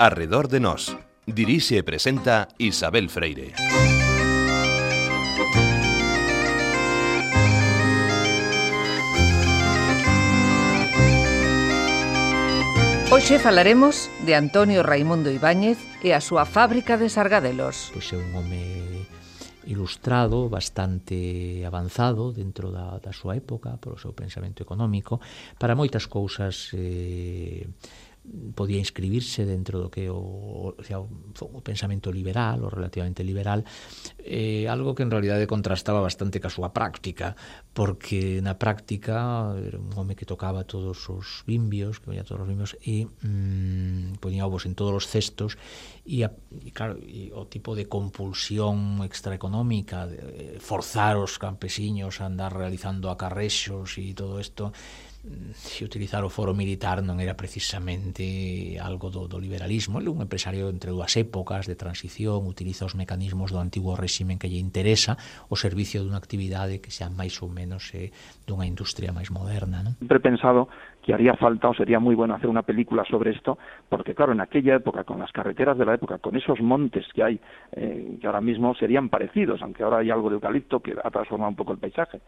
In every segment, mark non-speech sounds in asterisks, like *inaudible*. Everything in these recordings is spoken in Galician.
Arredor de Nós. Dirixe e presenta Isabel Freire. Hoxe falaremos de Antonio Raimundo Ibáñez e a súa fábrica de sargadelos. Pois é un home ilustrado, bastante avanzado dentro da, da súa época, polo seu pensamento económico, para moitas cousas eh, podía inscribirse dentro do que o, o, sea, o pensamento liberal, o relativamente liberal, eh, algo que en realidade contrastaba bastante ca súa práctica, porque na práctica era un home que tocaba todos os bimbios, que veía todos os bimbios, e mm, ponía ovos en todos os cestos, e, a, e claro, e o tipo de compulsión extraeconómica, de, de forzar os campesiños a andar realizando acarrexos e todo isto, se utilizar o foro militar non era precisamente algo do, do liberalismo, ele un empresario entre dúas épocas de transición, utiliza os mecanismos do antigo réximen que lle interesa o servicio dunha actividade que xa máis ou menos eh, dunha industria máis moderna. Non? Sempre pensado que haría falta o sería muy bueno hacer una película sobre esto, porque claro, en aquella época, con las carreteras de la época, con esos montes que hay, eh, que ahora mismo serían parecidos, aunque ahora hay algo de eucalipto que ha transformado un poco el paisaje,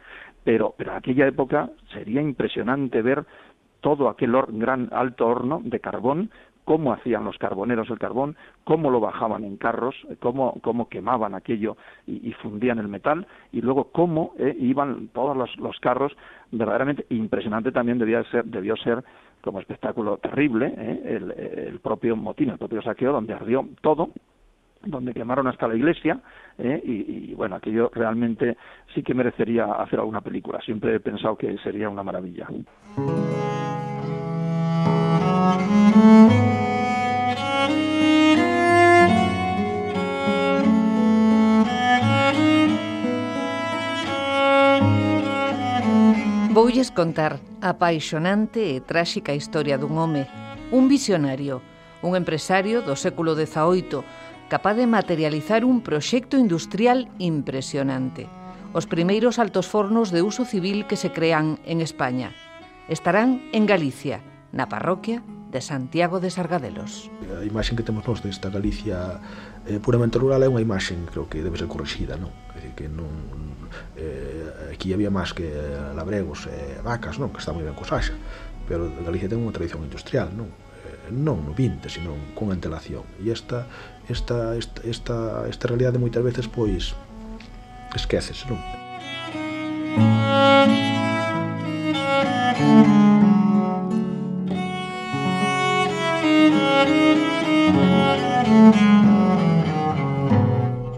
pero, pero en aquella época sería impresionante ver todo aquel gran alto horno de carbón cómo hacían los carboneros el carbón, cómo lo bajaban en carros, cómo, cómo quemaban aquello y, y, fundían el metal, y luego cómo eh, iban todos los, los, carros, verdaderamente impresionante también debía ser, debió ser como espectáculo terrible eh, el, propio motín, el propio saqueo, donde ardió todo, donde quemaron hasta la iglesia, eh, y, bueno, aquello realmente sí que merecería hacer alguna película. Siempre he pensado que sería una maravilla. Voulles contar a apaixonante e tráxica historia dun home, un visionario, un empresario do século XVIII, capaz de materializar un proxecto industrial impresionante. Os primeiros altos fornos de uso civil que se crean en España. Estarán en Galicia, na parroquia de Santiago de Sargadelos. A imaxe que temos nós desta Galicia eh, puramente rural é unha imaxe creo que debe ser corrixida, non? É dicir, que non eh, aquí había máis que labregos e eh, vacas, non? Que está moi ben co Saxa, pero Galicia ten unha tradición industrial, non? Eh, non no 20, sino con antelación. E esta, esta, esta, esta, esta realidade moitas veces, pois, esqueces, non?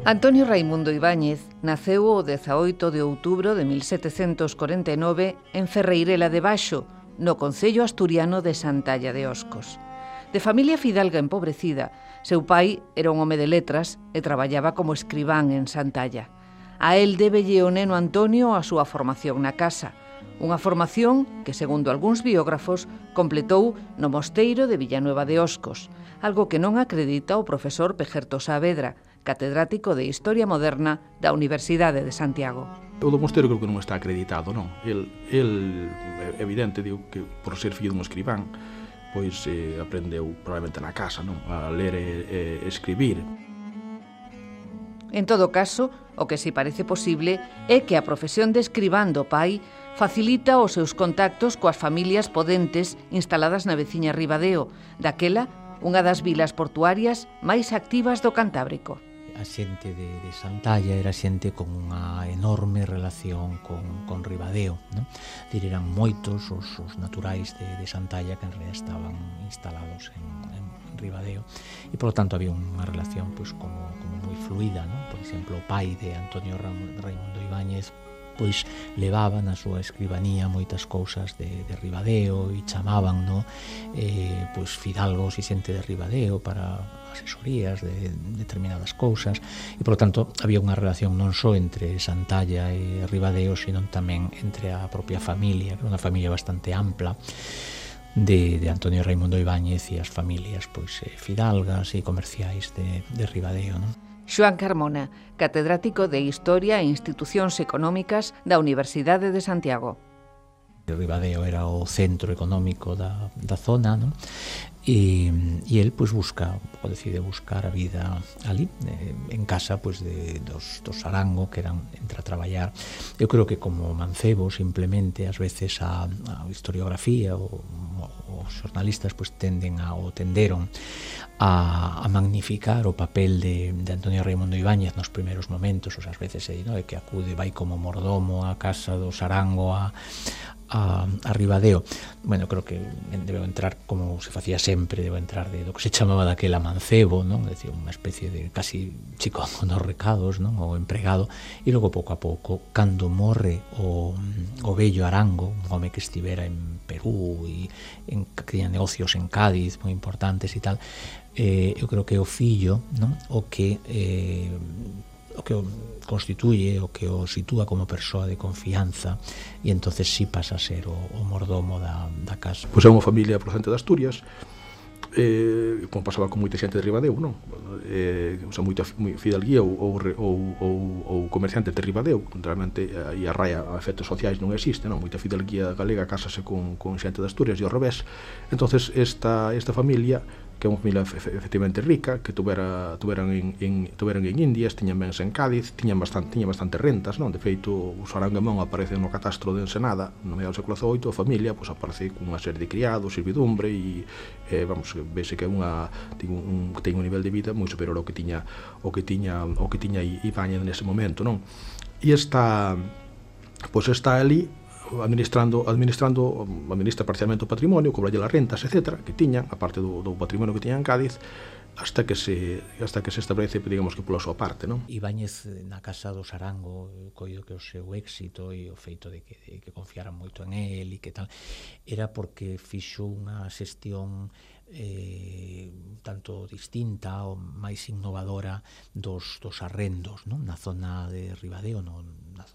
Antonio Raimundo Ibáñez naceu o 18 de outubro de 1749 en Ferreirela de Baixo, no Concello Asturiano de Santalla de Oscos. De familia fidalga empobrecida, seu pai era un home de letras e traballaba como escribán en Santalla. A el débelle o neno Antonio a súa formación na casa – Unha formación que, segundo algúns biógrafos, completou no mosteiro de Villanueva de Oscos, algo que non acredita o profesor Pejerto Saavedra, catedrático de Historia Moderna da Universidade de Santiago. O do mosteiro creo que non está acreditado, non. El, el evidente, digo, que por ser fillo dun escribán, pois eh, aprendeu probablemente na casa, non, a ler e, e escribir. En todo caso, o que si parece posible é que a profesión de escribán do pai facilita os seus contactos coas familias podentes instaladas na veciña Ribadeo, daquela unha das vilas portuarias máis activas do Cantábrico. A xente de, de Santalla era xente con unha enorme relación con, con Ribadeo. Non? Dir, eran moitos os, os naturais de, de Santalla que en realidad estaban instalados en, en, Ribadeo. E, polo tanto, había unha relación pois, como, como moi fluida. Non? Por exemplo, o pai de Antonio Raimundo Ibáñez pois levaba na súa escribanía moitas cousas de, de Ribadeo e chamaban no? eh, pois fidalgos e xente de Ribadeo para asesorías de determinadas cousas e por lo tanto había unha relación non só entre Santalla e Ribadeo sino tamén entre a propia familia que era unha familia bastante ampla de, de Antonio Raimundo Ibáñez e as familias pois eh, fidalgas e comerciais de, de Ribadeo non? Xoan Carmona, catedrático de Historia e Institucións Económicas da Universidade de Santiago. Ribadeo era o centro económico da, da zona, non? e, e el pues, busca o decide buscar a vida ali eh, en casa pues, de, dos, dos Arango que eran entra a traballar eu creo que como mancebo simplemente ás veces a, a historiografía ou os xornalistas pois tenden a, ou tenderon a, a magnificar o papel de, de Antonio Raimundo Ibáñez nos primeiros momentos, ou sea, as veces aí, no? é que acude, vai como mordomo a casa do Sarango a, a, a Ribadeo. Bueno, creo que debeu entrar como se facía sempre, debeu entrar de do que se chamaba daquela mancebo, non? É dicir, unha especie de casi chico con os recados, non? O empregado e logo pouco a pouco cando morre o, o bello Arango, un home que estivera en Perú e en que tiña negocios en Cádiz moi importantes e tal, eh, eu creo que o fillo, non? O que eh, o que o constituye, o que o sitúa como persoa de confianza e entonces sí pasa a ser o, o mordomo da, da casa. Pois é unha familia procedente de Asturias, eh, como pasaba con moita xente de Ribadeo, non? Eh, o sea, moita moi fidalguía ou, ou, ou, ou, ou comerciante de Ribadeo, realmente aí a raia a efectos sociais non existe, non? Moita fidalguía galega casase con, con xente de Asturias e ao revés. Entonces esta, esta familia que é unha familia efectivamente rica, que tuvera, tuveran, en, en, tuveran en Indias, tiñan bens en Cádiz, tiñan bastante, tiñan bastante rentas, non? De feito, o Sarangamón aparece no catastro de Ensenada, no medio do século XVIII, a familia pois, aparece cunha serie de criados, servidumbre, e, eh, vamos, vese que é unha, ten un, ten un nivel de vida moi superior ao que tiña o que tiña o que tiña Ibañez nese momento, non? E esta, pois está ali administrando administrando administra parcialmente o patrimonio, cobralle as rentas, etc, que tiñan, a parte do, do patrimonio que tiñan en Cádiz, hasta que se hasta que se establece, digamos que pola súa parte, non? Ibáñez na casa do Sarango, coido que o seu éxito e o feito de que, de que confiaran moito en él e que tal, era porque fixo unha xestión eh, tanto distinta ou máis innovadora dos, dos arrendos non? na zona de Ribadeo, non?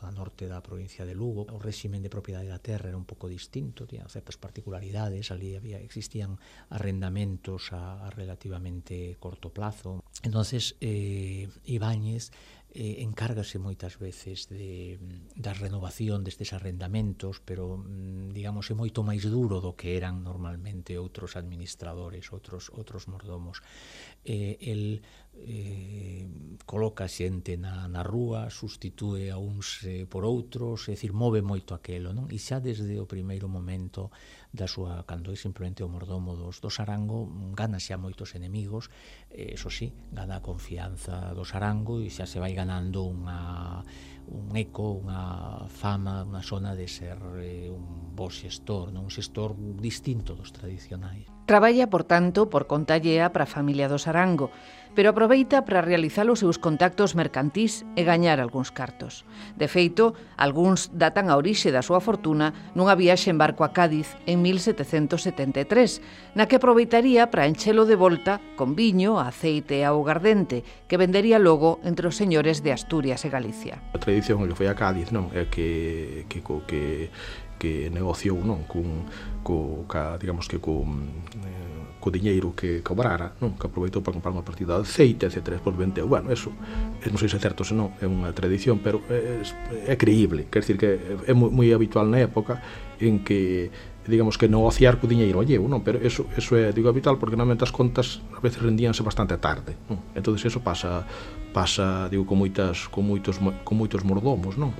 a norte da provincia de Lugo. O réximen de propiedade da terra era un pouco distinto, tiña certas particularidades, ali había, existían arrendamentos a, a relativamente corto plazo. Entonces, eh, Ibáñez eh, encárgase moitas veces de, mm, da renovación destes arrendamentos, pero, mm, digamos, é moito máis duro do que eran normalmente outros administradores, outros, outros mordomos. Eh, el eh, coloca xente na, na rúa, sustitúe a uns eh, por outros, é dicir, move moito aquelo, non? E xa desde o primeiro momento da súa cando é simplemente o mordomo dos, do Sarango gana xa moitos enemigos eh, eso sí, gana a confianza do Sarango e xa se vai ganando unha, un eco, unha fama, unha zona de ser eh, un bo xestor, non? un xestor distinto dos tradicionais. Traballa, por tanto, por conta llea para a familia do Sarango, pero aproveita para realizar os seus contactos mercantís e gañar algúns cartos. De feito, algúns datan a orixe da súa fortuna nunha viaxe en barco a Cádiz en 1773, na que aproveitaría para enchelo de volta con viño, aceite e augardente, que vendería logo entre os señores de Asturias e Galicia. A tradición que foi a Cádiz, non? É que, que, que que negociou non cun co, ca, digamos que co, mm, eh, co diñeiro que cobrara, non? que aproveitou para comprar unha partida de aceite, etc. Por vendeu. Bueno, eso, eh, non sei se é certo se non, é unha tradición, pero é, é creíble. Quer dizer que é moi, moi habitual na época en que digamos que negociar co diñeiro alleu, non? Pero eso, eso é, digo, habitual, porque normalmente as contas a veces rendíanse bastante tarde, non? Entonces eso pasa pasa, digo, con moitas con moitos con moitos mordomos, non?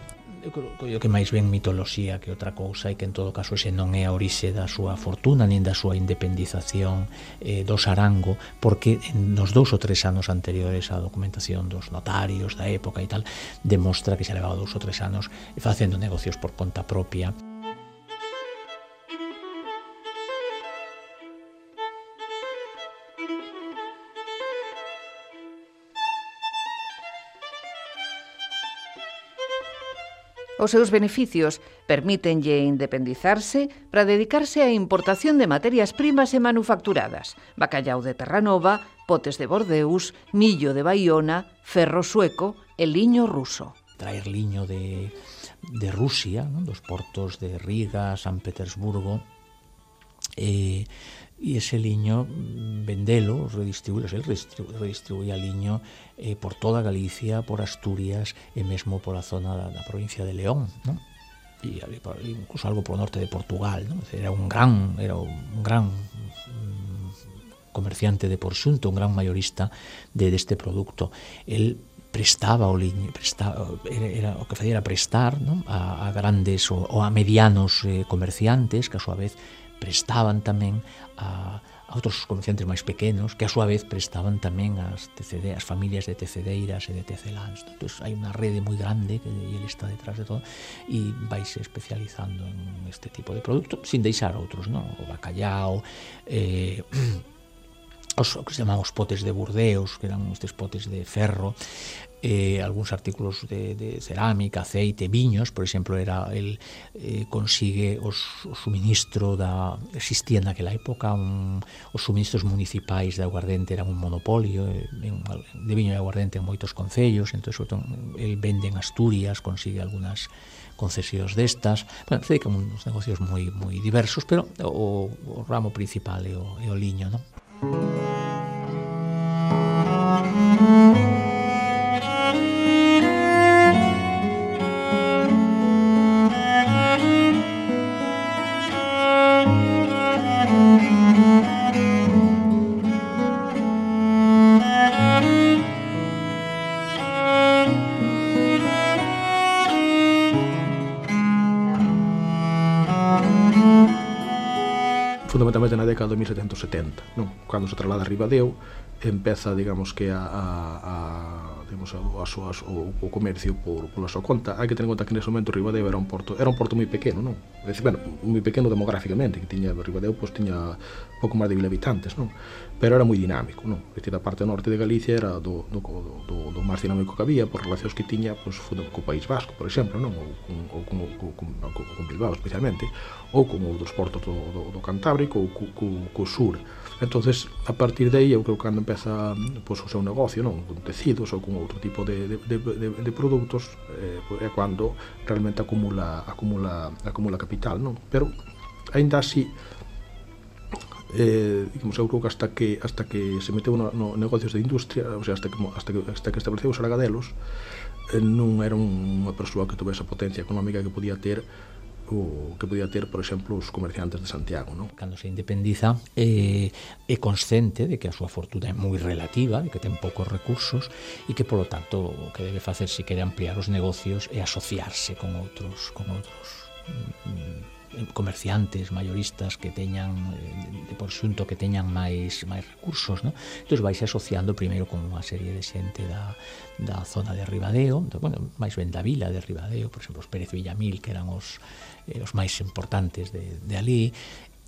eu creo que máis ben mitoloxía que outra cousa e que en todo caso ese non é a orixe da súa fortuna nin da súa independización eh, do Sarango porque nos dous ou tres anos anteriores a documentación dos notarios da época e tal demostra que se levaba dous ou tres anos facendo negocios por conta propia. Os seus beneficios permítenlle independizarse para dedicarse á importación de materias primas e manufacturadas, bacallau de Terranova, potes de Bordeus, millo de Baiona, ferro sueco e liño ruso. Traer liño de, de Rusia, ¿no? dos portos de Riga, San Petersburgo, eh, e ese liño mm, vendelo, redistribuir, el redistribuía liño eh, por toda Galicia, por Asturias e mesmo por a zona da, da provincia de León, non? E incluso algo polo norte de Portugal, ¿no? Era un gran, era un gran mm, comerciante de porxunto, un gran maiorista de deste produto. El prestaba o liño, prestaba, era, era, o que facía era prestar ¿no? A, a grandes ou a medianos eh, comerciantes que a súa vez prestaban tamén a, a outros comerciantes máis pequenos que a súa vez prestaban tamén as TCD, as familias de Tecedeiras e de Tecelans. Entón, hai unha rede moi grande que ele está detrás de todo e vais especializando en este tipo de produto sin deixar outros, non? O bacallao, eh, *clears throat* os que se chamamos potes de Burdeos, que eran estes potes de ferro, eh, algúns artículos de, de cerámica, aceite, viños, por exemplo, era el eh, consigue os, o suministro da existía naquela época un, os suministros municipais de aguardente eran un monopolio eh, en, de viño e aguardente en moitos concellos, entón sobre todo, el vende en Asturias, consigue algunas concesións destas, bueno, se dedican uns negocios moi moi diversos, pero o, o ramo principal é o, é o liño, non? 70, non? Cando se traslada a Ribadeo, empeza, digamos que a, a, a digamos, a, a a, o, o comercio por, pola súa conta. Hai que tener en conta que nese momento Ribadeo era un porto, era un porto moi pequeno, non? É dicir, bueno, moi pequeno demográficamente que tiña Ribadeo pois tiña pouco máis de mil habitantes, non? Pero era moi dinámico, non? É dicir, a parte norte de Galicia era do, do, do, do máis dinámico que había por relacións que tiña pois, co País Vasco, por exemplo, non? Ou, ou con, ou, con, non, con, con Bilbao especialmente, ou con outros portos do, do, do Cantábrico ou co, co, co sur. entonces a partir de aí, eu creo que cando empeza pois, o seu negocio, non? Con tecidos ou con outro tipo de, de, de, de, de produtos, eh, pois, é cando realmente acumula, acumula, acumula capital, non? Pero, ainda así, eh, digamos, eu creo que hasta que hasta que se meteu no, no negocios de industria, o sea, hasta que hasta que hasta que estableceu os Aragadelos, eh, non era unha persoa que tivese a potencia económica que podía ter o que podía ter, por exemplo, os comerciantes de Santiago. Non? Cando se independiza eh, é consciente de que a súa fortuna é moi relativa, de que ten poucos recursos e que, polo tanto, o que debe facer se quere ampliar os negocios é asociarse con outros, con outros mm, comerciantes mayoristas que teñan eh, de por xunto que teñan máis máis recursos, non? Entón vais asociando primeiro con unha serie de xente da, da zona de Ribadeo, entón, bueno, máis ben da vila de Ribadeo, por exemplo, os Pérez Villamil, que eran os, eh, os máis importantes de, de ali,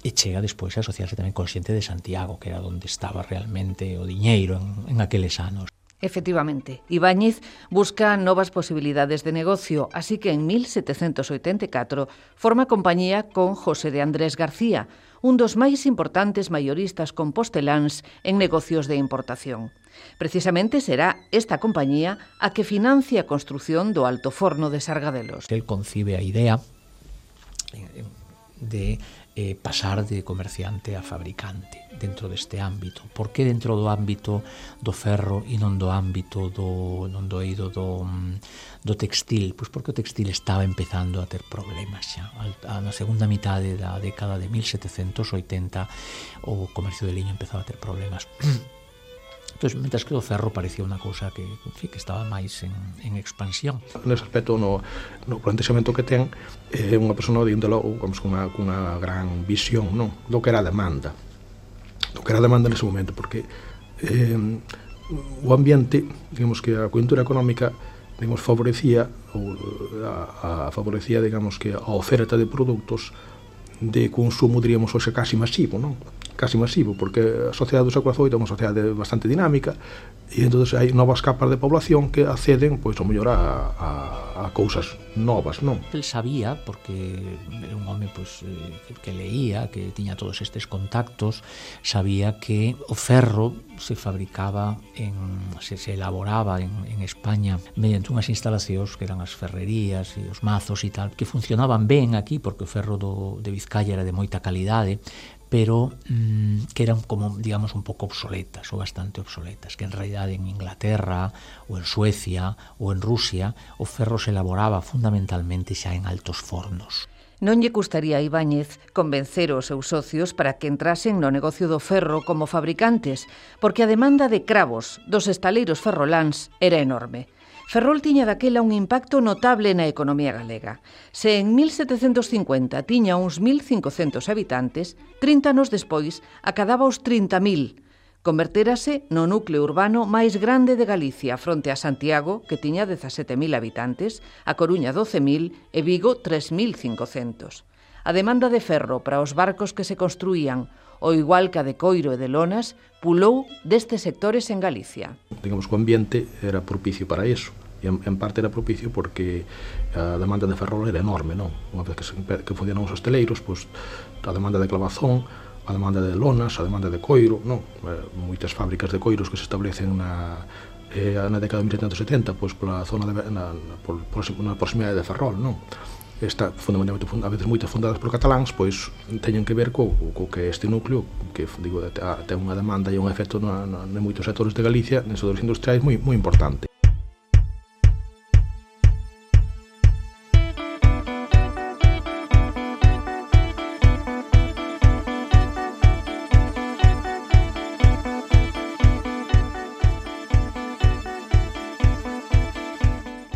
e chega despois a asociarse tamén con xente de Santiago, que era onde estaba realmente o diñeiro en, en aqueles anos. Efectivamente, Ibáñez busca novas posibilidades de negocio, así que en 1784 forma compañía con José de Andrés García, un dos máis importantes maioristas composteláns en negocios de importación. Precisamente será esta compañía a que financia a construción do alto forno de Sargadelos. El concibe a idea de eh, pasar de comerciante a fabricante dentro deste ámbito. Por que dentro do ámbito do ferro e non do ámbito do non do eido do, mm, do textil? Pois porque o textil estaba empezando a ter problemas xa. A, a, na segunda mitade da década de 1780 o comercio de liño empezaba a ter problemas. *clears throat* Entón, mentras que o ferro parecía unha cousa que, en fin, que estaba máis en, en expansión. Nese aspecto, no, no plantexamento que ten, é eh, unha persona, de logo, vamos, cunha, cunha gran visión non? do que era a demanda do que era a demanda nese momento, porque eh, o ambiente, digamos que a coyuntura económica digamos, favorecía ou, a, a favorecía, digamos que a oferta de produtos de consumo, diríamos, hoxe casi masivo, non? casi masivo, porque a sociedade do século XVIII é unha sociedade bastante dinámica e entonces hai novas capas de población que acceden, pois, ao mellor a, a, a cousas novas, non? El sabía, porque era un home pois, eh, que leía, que tiña todos estes contactos, sabía que o ferro se fabricaba, en, se, se elaboraba en, en España mediante unhas instalacións que eran as ferrerías e os mazos e tal, que funcionaban ben aquí, porque o ferro do, de Vizcaya era de moita calidade, pero mmm, que eran como, digamos, un pouco obsoletas ou bastante obsoletas, que en realidad en Inglaterra ou en Suecia ou en Rusia o ferro se elaboraba fundamentalmente xa en altos fornos. Non lle custaría a Ibáñez convencer os seus socios para que entrasen no negocio do ferro como fabricantes, porque a demanda de cravos dos estaleiros ferroláns era enorme. Ferrol tiña daquela un impacto notable na economía galega. Se en 1750 tiña uns 1.500 habitantes, 30 anos despois acadaba os 30.000, converterase no núcleo urbano máis grande de Galicia fronte a Santiago, que tiña 17.000 habitantes, a Coruña 12.000 e Vigo 3.500. A demanda de ferro para os barcos que se construían o igual que a de Coiro e de Lonas, pulou destes sectores en Galicia. Digamos que o ambiente era propicio para iso e en, en parte era propicio porque eh, a demanda de ferrol era enorme, non? Unha vez que, se, que funcionan os hosteleiros, pois, a demanda de clavazón, a demanda de lonas, a demanda de coiro, non? Eh, moitas fábricas de coiros que se establecen na, eh, na década de 1770, pois pola zona de, na, na, por, próximo, na proximidade de Ferrol, non? Está fundamentalmente a veces moitas fundadas por cataláns, pois teñen que ver co, co que este núcleo que digo ten unha demanda e un efecto na, na, en moitos sectores de Galicia, en sectores industriais moi moi importante.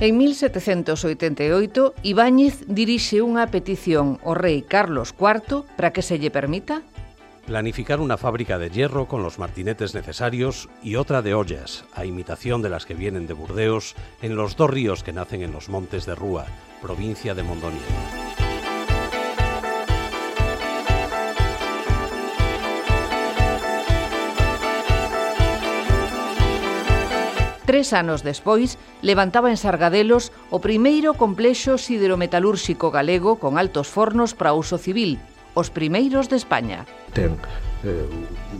En 1788, Ibáñez dirixe unha petición ao rei Carlos IV para que se lle permita planificar una fábrica de hierro con los martinetes necesarios y otra de ollas, a imitación de las que vienen de Burdeos, en los dos ríos que nacen en los montes de Rúa, provincia de Mondoñedo. Tres anos despois, levantaba en Sargadelos o primeiro complexo siderometalúrxico galego con altos fornos para uso civil, os primeiros de España. Ten eh,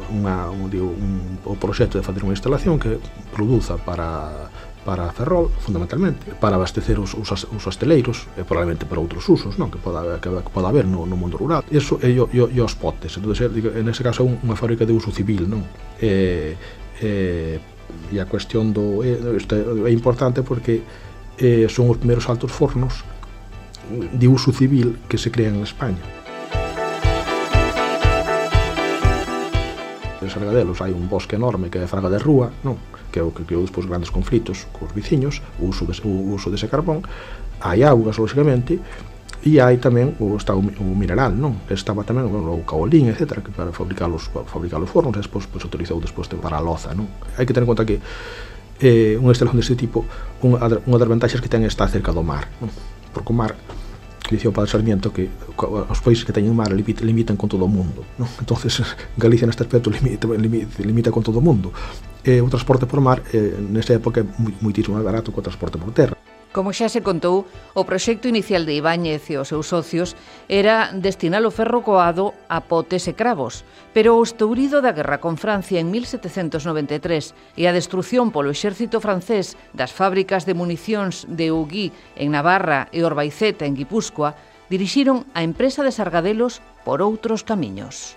unha, un, digo, un, o proxecto de facer unha instalación que produza para para Ferrol, fundamentalmente, para abastecer os, os, os asteleiros, e probablemente para outros usos, non? que poda, que, que poda haber no, no mundo rural. Eso e, e, e os potes. Entonces, en ese caso, é unha fábrica de uso civil, non? E, eh, e a cuestión do eh, isto é importante porque eh, son os primeiros altos fornos de uso civil que se crean en España. En Sargadelos hai un bosque enorme que é a Fraga de Rúa, non? que é o que creou despois grandes conflitos cos veciños, o uso, de, o uso dese carbón, hai augas, lógicamente, E hai tamén o, está o, o mineral, non? Que estaba tamén bueno, o caolín, etc. Que para fabricar os, para fabricar os fornos, despois pues, utilizou despois para a loza, non? Hai que ter en conta que eh, unha instalación deste tipo unha, unha das vantaxes que ten está cerca do mar non? porque o mar dicía o padre Sarmiento que os países que teñen mar limitan con todo o mundo non? *laughs* entonces Galicia neste aspecto limita, limita, limita con todo o mundo eh, o transporte por mar eh, nesta época é moitísimo máis barato que o transporte por terra Como xa se contou, o proxecto inicial de Ibáñez e os seus socios era destinar o ferro coado a potes e cravos, pero o estourido da guerra con Francia en 1793 e a destrución polo exército francés das fábricas de municións de Uguí en Navarra e Orbaiceta en Guipúzcoa dirixiron a empresa de Sargadelos por outros camiños.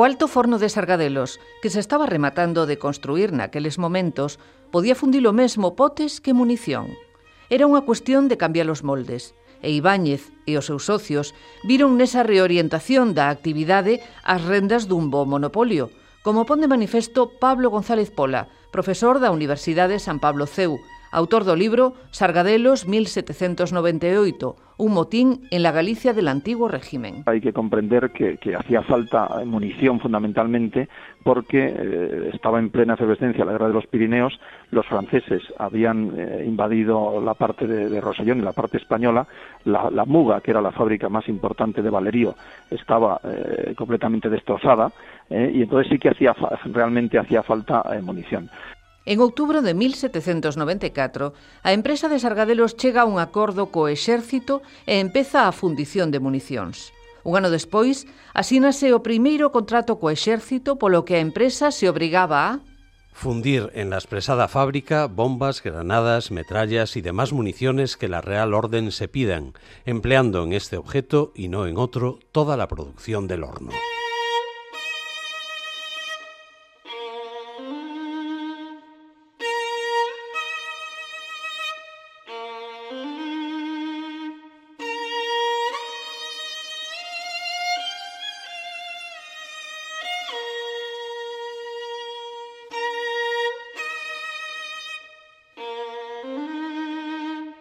O alto forno de Sargadelos, que se estaba rematando de construir naqueles momentos, podía fundir o mesmo potes que munición. Era unha cuestión de cambiar os moldes, e Ibáñez e os seus socios viron nesa reorientación da actividade as rendas dun bo monopolio, como pon de manifesto Pablo González Pola, profesor da Universidade San Pablo Ceu, autor do libro Sargadelos 1798, un motín en la Galicia del antiguo régimen. Hay que comprender que, hacía falta munición fundamentalmente porque eh, estaba en plena efervescencia la guerra de los Pirineos, los franceses habían eh, invadido la parte de, Rosellón y la parte española, la, Muga, que era la fábrica más importante de Valerío, estaba eh, completamente destrozada eh, y entonces sí que hacía realmente hacía falta munición. En outubro de 1794, a empresa de Sargadelos chega a un acordo co exército e empeza a fundición de municións. Un ano despois, asínase o primeiro contrato co exército polo que a empresa se obrigaba a fundir en la expresada fábrica bombas, granadas, metrallas y demás municiones que la Real Orden se pidan, empleando en este objeto y no en otro toda la producción del horno.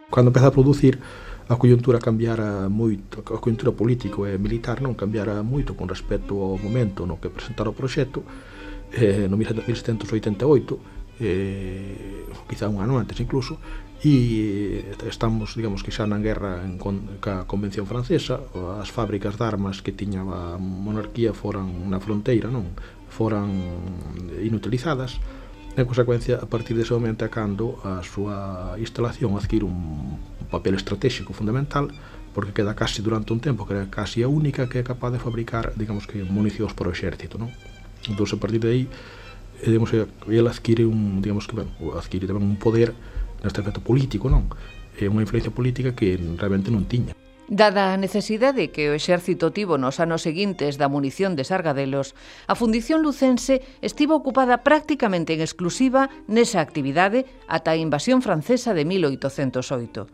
Cando empeza a producir, a coyuntura cambiara moito, a coyuntura político e militar non cambiara moito con respecto ao momento no que presentara o proxecto, eh, no 1788, eh, quizá un ano antes incluso, e eh, estamos, digamos, que xa na guerra en con, ca Convención Francesa, as fábricas de armas que tiña a monarquía foran na fronteira, non? Foran inutilizadas, En consecuencia, a partir dese momento é cando a súa instalación adquire un papel estratégico fundamental porque queda casi durante un tempo que era casi a única que é capaz de fabricar, digamos que, municións para o exército, non? Entón, a partir de aí, eh, digamos, eh, ela adquire un, digamos que, bueno, adquire tamén un poder neste aspecto político, non? É unha influencia política que realmente non tiña. Dada a necesidade que o exército tivo nos anos seguintes da munición de Sargadelos, a Fundición Lucense estivo ocupada prácticamente en exclusiva nesa actividade ata a invasión francesa de 1808.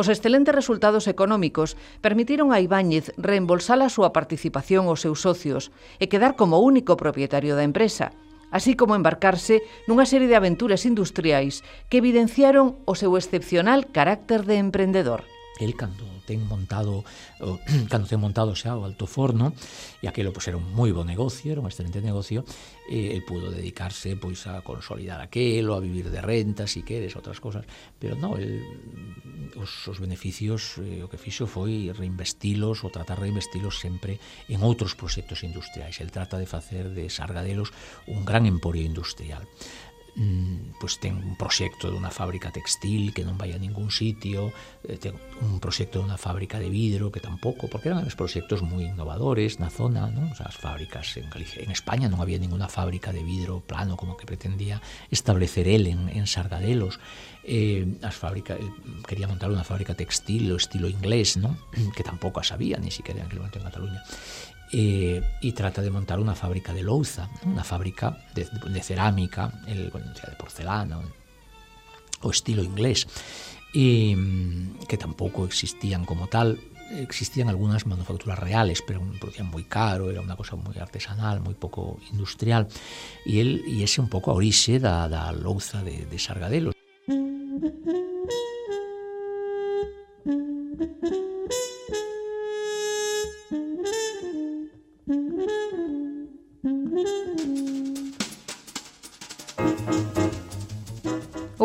Os excelentes resultados económicos permitiron a Ibáñez reembolsar a súa participación aos seus socios e quedar como único propietario da empresa, así como embarcarse nunha serie de aventuras industriais que evidenciaron o seu excepcional carácter de emprendedor el cando ten montado o, *clears throat* cando ten montado xa o alto forno e aquilo pois, era un moi bo negocio era un excelente negocio eh, e el pudo dedicarse pois a consolidar aquelo a vivir de renta, si queres, outras cosas. Pero non, el, os, os beneficios eh, o que fixo foi reinvestilos ou tratar de reinvestilos sempre en outros proxectos industriais. El trata de facer de Sargadelos un gran emporio industrial pois ten un proxecto dunha fábrica textil que non vai a ningún sitio, eh, ten un proxecto dunha fábrica de vidro que tampouco, porque eran os proxectos moi innovadores na zona, non? O sea, as fábricas en Galicia, en España non había ninguna fábrica de vidro plano como que pretendía establecer el en, en Sargadelos. Eh, as fábrica, quería montar unha fábrica textil o estilo inglés, non? *clears throat* Que tampouco as había, ni siquiera en aquel momento en Cataluña eh, y trata de montar una fábrica de louza, una fábrica de, de cerámica, el, bueno, de porcelana o estilo inglés, y, mm, que tampoco existían como tal. Existían algunas manufacturas reales, pero producían muy caro, era una cosa muy artesanal, muy poco industrial. E, el, e ese un pouco a orixe da, da louza de, de Sargadelos.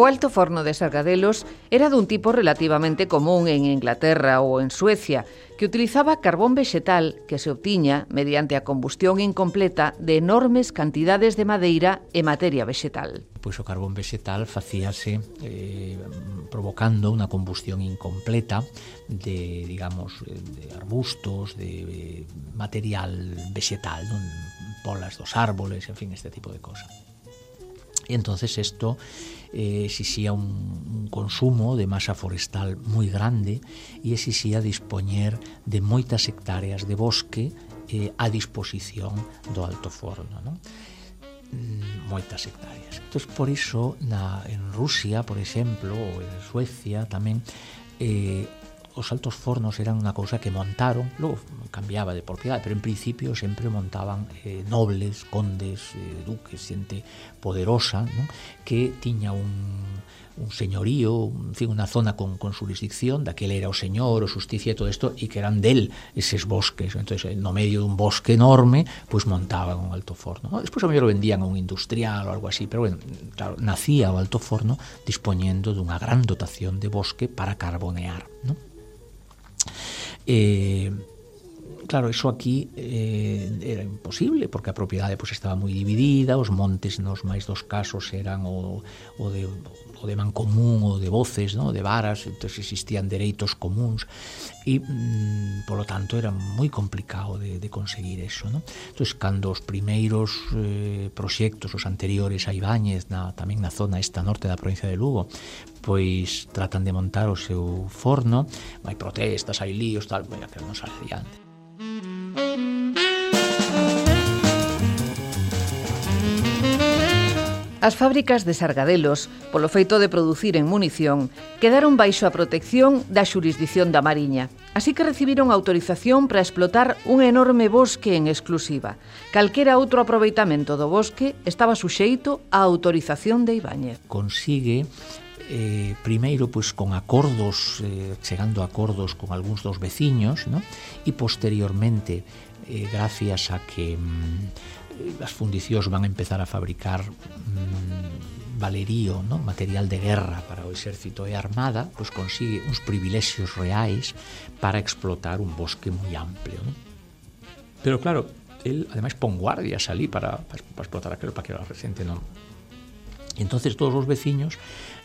O alto forno de sargadelos era dun tipo relativamente común en Inglaterra ou en Suecia, que utilizaba carbón vexetal que se obtiña mediante a combustión incompleta de enormes cantidades de madeira e materia vexetal. Pois o carbón vexetal facíase eh, provocando unha combustión incompleta de, digamos, de arbustos, de eh, material vexetal, non? polas dos árboles, en fin, este tipo de cosas. Y Entonces esto eh, exixía un, un consumo de masa forestal moi grande e exixía dispoñer de moitas hectáreas de bosque eh, a disposición do Alto Forno. Non? Mm, moitas hectáreas. Entón, por iso, na, en Rusia, por exemplo, ou en Suecia tamén, eh, os altos fornos eran unha cousa que montaron, logo cambiaba de propiedade, pero en principio sempre montaban eh, nobles, condes, eh, duques, xente poderosa, non? que tiña un, un señorío, en fin, unha zona con, con jurisdicción, daquel era o señor, o justicia e todo isto, e que eran del eses bosques. entonces no medio dun bosque enorme, pois pues montaban un alto forno. ¿no? Despois a mellor vendían a un industrial ou algo así, pero bueno, claro, nacía o alto forno dispoñendo dunha gran dotación de bosque para carbonear. ¿no? Eh, claro, eso aquí eh, era imposible porque a propiedade pues, estaba moi dividida, os montes nos máis dos casos eran o, o de o de mancomún ou de voces, no? de varas, entonces existían dereitos comuns e mm, polo tanto era moi complicado de, de conseguir eso. No? Entonces cando os primeiros eh, proxectos, os anteriores a Ibáñez, na, tamén na zona esta norte da provincia de Lugo, pois tratan de montar o seu forno, hai protestas, hai líos, tal, pero non sale adiante. As fábricas de sargadelos, polo feito de producir en munición, quedaron baixo a protección da xurisdición da Mariña. Así que recibiron autorización para explotar un enorme bosque en exclusiva. Calquera outro aproveitamento do bosque estaba suxeito á autorización de Ibáñez. Consigue eh, primeiro pois con acordos, eh, chegando a acordos con algúns dos veciños, no? e posteriormente eh, gracias a que mm, as fundicións van a empezar a fabricar mm, valerío, no? material de guerra para o exército e a armada, pois consigue uns privilexios reais para explotar un bosque moi amplio. No? Pero claro, el ademais pon guardias ali para, para, para explotar aquilo, para que a recente non, Entonces todos os veciños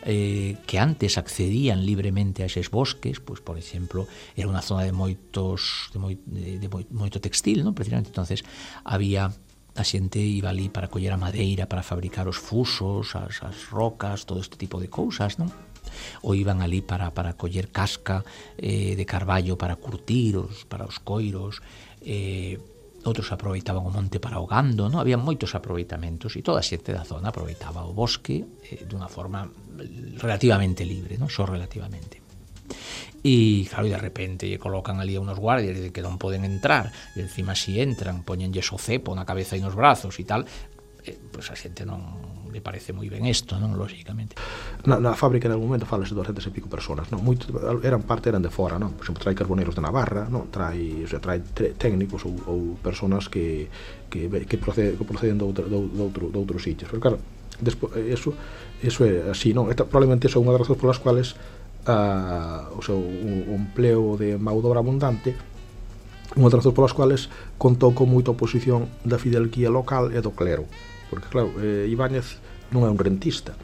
eh, que antes accedían libremente a eses bosques, pois por exemplo, era unha zona de moitos de, moi, de, de moito textil, non? Precisamente entonces había a xente iba ali para coller a madeira, para fabricar os fusos, as, as rocas, todo este tipo de cousas, non? ou iban ali para, para coller casca eh, de carballo para curtir os, para os coiros eh, outros aproveitaban o monte para o gando non? había moitos aproveitamentos e toda a xente da zona aproveitaba o bosque eh, dunha forma relativamente libre non? só relativamente E, claro, e de repente lle colocan ali a unos guardias de que non poden entrar, e encima si entran, poñenlle o cepo na cabeza e nos brazos e tal, eh, pois pues a xente non le parece moi ben isto, non, lógicamente. Na, na fábrica en algún momento falase 200 e pico personas, non? Moito, eran parte eran de fora, non? Por exemplo, trai carboneiros de Navarra, non? Trai, o sea, trai técnicos ou, ou personas que, que, que, proceden, que proceden de, outro, de, outro, de outros sitios. Pero claro, despo, eh, eso, eso é así, non? Esta, probablemente eso é unha das razóns polas cuales a, o seu o, o empleo de maudobra abundante unha das razóns polas cuales contou con moita oposición da fidelquía local e do clero. Porque claro, eh, Ibáñez non é un rentista.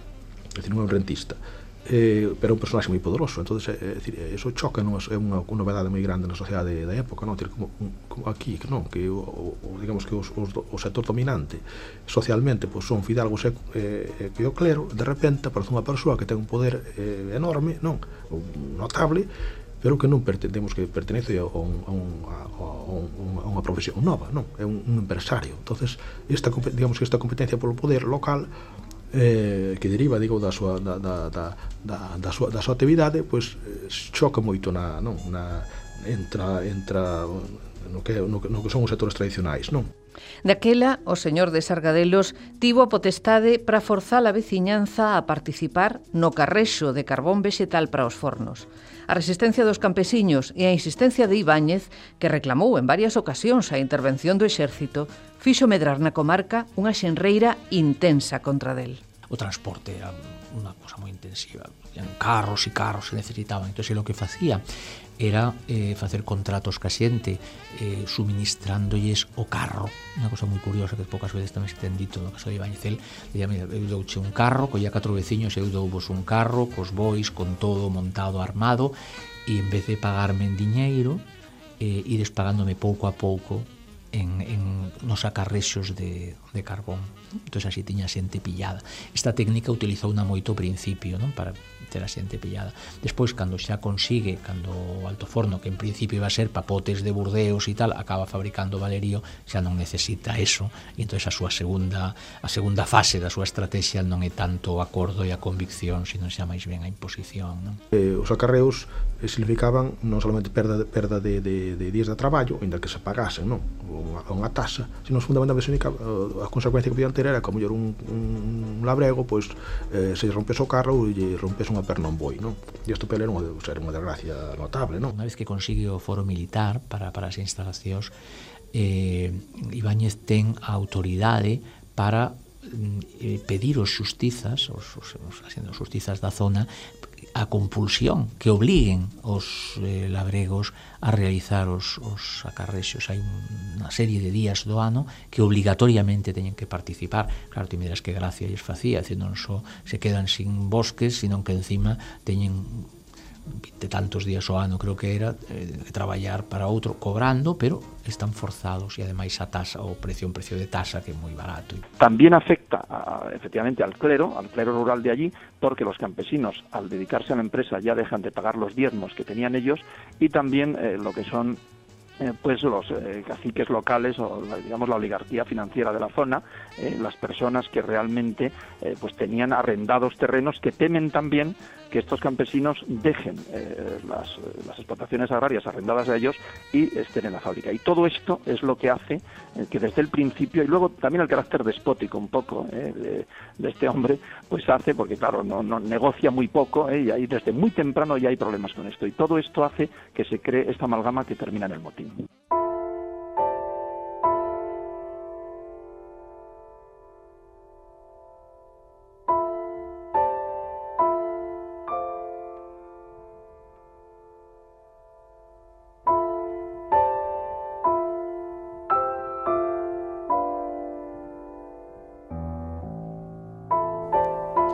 É dicir, non é un rentista eh, pero é un personaxe moi poderoso entonces eh, é, é, eh, eso choca non, é unha, unha novedade moi grande na sociedade da época non? Decir, como, como aquí que non que o, o, digamos que os, os, o sector dominante socialmente pois, son fidalgos e, eh, eh, que o clero de repente aparece unha persoa que ten un poder eh, enorme non notable pero que non pertenemos que pertenece a, un, a, un, a, un, a unha profesión nova, non? É un, un empresario. Entonces, esta, digamos que esta competencia polo poder local eh, que deriva, digo, da súa da, da, da, da, da súa, da súa actividade, pois eh, choca moito na, non, na entra entra no que, no, no que son os sectores tradicionais, non? Daquela, o señor de Sargadelos tivo a potestade para forzar a veciñanza a participar no carrexo de carbón vegetal para os fornos. A resistencia dos campesiños e a insistencia de Ibáñez, que reclamou en varias ocasións a intervención do exército, fixo medrar na comarca unha xenreira intensa contra del. O transporte era unha cosa moi intensiva. Eran carros e carros se necesitaban. Entón, o que facía era eh, facer contratos ca xente eh, suministrándolles o carro unha cosa moi curiosa que poucas veces tamén se ten dito no caso de Ibañezel día, mira, eu douche un carro, coía catro veciños eu dou vos un carro, cos bois, con todo montado, armado e en vez de pagarme en diñeiro eh, ides pagándome pouco a pouco en, en nos acarrexos de, de carbón. Entón, así tiña xente pillada. Esta técnica utilizou na moito principio, non? Para ter a xente pillada. Despois, cando xa consigue, cando o alto forno, que en principio iba a ser papotes de Burdeos e tal, acaba fabricando Valerio, xa non necesita eso, e entón a súa segunda a segunda fase da súa estrategia non é tanto o acordo e a convicción, sino xa máis ben a imposición. Non? Eh, os acarreos eh, significaban non solamente perda, perda de, de, de días de traballo, ainda que se pagasen, non? Unha, unha taxa, sino fundamentalmente única, a consecuencia que podían ter era como era un, un labrego, pois eh, se rompes o carro e rompes unha pero non vou, non? E isto pelo non deu ser unha desgracia notable, non? Unha vez que consigue o foro militar para, para as instalacións, eh, Ibáñez ten a autoridade para mm, eh, pedir os xustizas, os, os, os, as xustizas da zona, a compulsión que obliguen os eh, labregos a realizar os, os acarrexos. Hai unha serie de días do ano que obligatoriamente teñen que participar. Claro, ti me dirás que gracia lles facía, dicir, non só se quedan sin bosques, senón que encima teñen de tantos días ao ano creo que era eh, traballar para outro cobrando, pero están forzados e ademais a tasa o precio un precio de tasa que é moi barato. También afecta a, efectivamente al clero, al clero rural de allí, porque los campesinos al dedicarse a la empresa ya dejan de pagar los diezmos que tenían ellos y también eh, lo que son eh, pues los eh, caciques locales o digamos la oligarquía financiera de la zona, eh, las personas que realmente eh, pues tenían arrendados terrenos que temen también que estos campesinos dejen eh, las, las, explotaciones agrarias arrendadas a ellos y estén en la fábrica. Y todo esto es lo que hace eh, que desde el principio, y luego también el carácter despótico un poco eh, de, este hombre, pues hace, porque claro, no, no negocia muy poco y ahí desde muy temprano ya hay problemas con esto. Y todo esto hace que se cree esta amalgama que termina en el motín.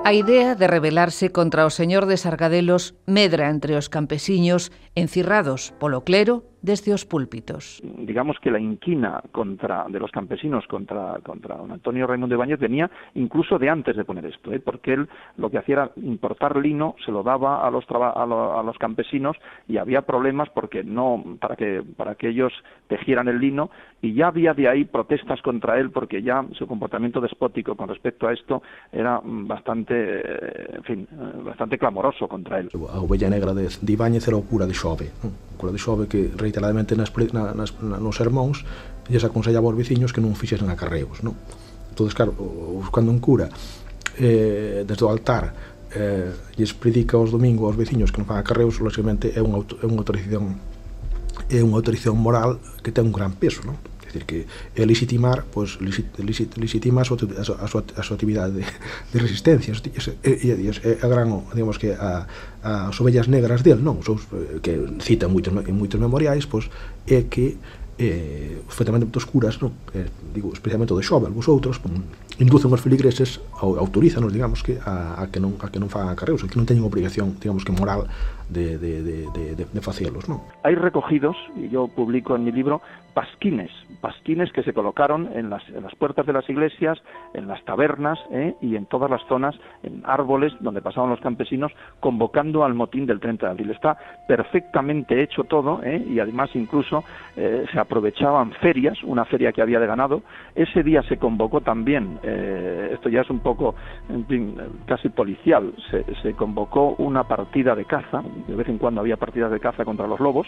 A idea de rebelarse contra o señor de Sargadelos medra entre os campesiños encirrados polo clero desde os púlpitos. Digamos que la inquina contra de los campesinos contra contra don Antonio Raimundo Ibáñez venía incluso de antes de poner esto, ¿eh? porque él lo que hacía era importar lino, se lo daba a los a, lo, a los campesinos y había problemas porque no para que para que ellos tejieran el lino y ya había de ahí protestas contra él porque ya su comportamiento despótico con respecto a esto era bastante, eh, en fin, bastante clamoroso contra él. A ovella negra de, de Ibáñez era o cura de Xove, cura de Xove que reiteradamente nas, na, nas, na, nos sermóns lles aconsellaba aos veciños que non fixesen acarreos non? entón claro, cando un cura eh, desde o altar eh, lles predica os domingos aos veciños que non fan acarreos lógicamente é unha, é unha autorización é unha autorización moral que ten un gran peso non? dicir que é legitimar, pois, legit, legitima a súa, a súa, a súa actividade de, de resistencia. e, e, e a gran, digamos que, a, as ovellas negras del, non? Os, eh, que cita moitos, en moitos memoriais, pois, é que eh, foi tamén curas, non? Eh, digo, especialmente do Xobel, vosotros, pon, inducen os feligreses, autorízanos, digamos, que a, que non a que non fagan acarreos, que non teñen obrigación, digamos que moral de, de, de, de, de, facelos, non? Recogidos, e yo publico en mi libro, pasquines, pasquines que se colocaron en las, en las puertas de las iglesias, en las tabernas ¿eh? y en todas las zonas, en árboles donde pasaban los campesinos, convocando al motín del 30 de abril. Está perfectamente hecho todo ¿eh? y además incluso eh, se aprovechaban ferias, una feria que había de ganado. Ese día se convocó también, eh, esto ya es un poco, en fin, casi policial, se, se convocó una partida de caza, de vez en cuando había partidas de caza contra los lobos,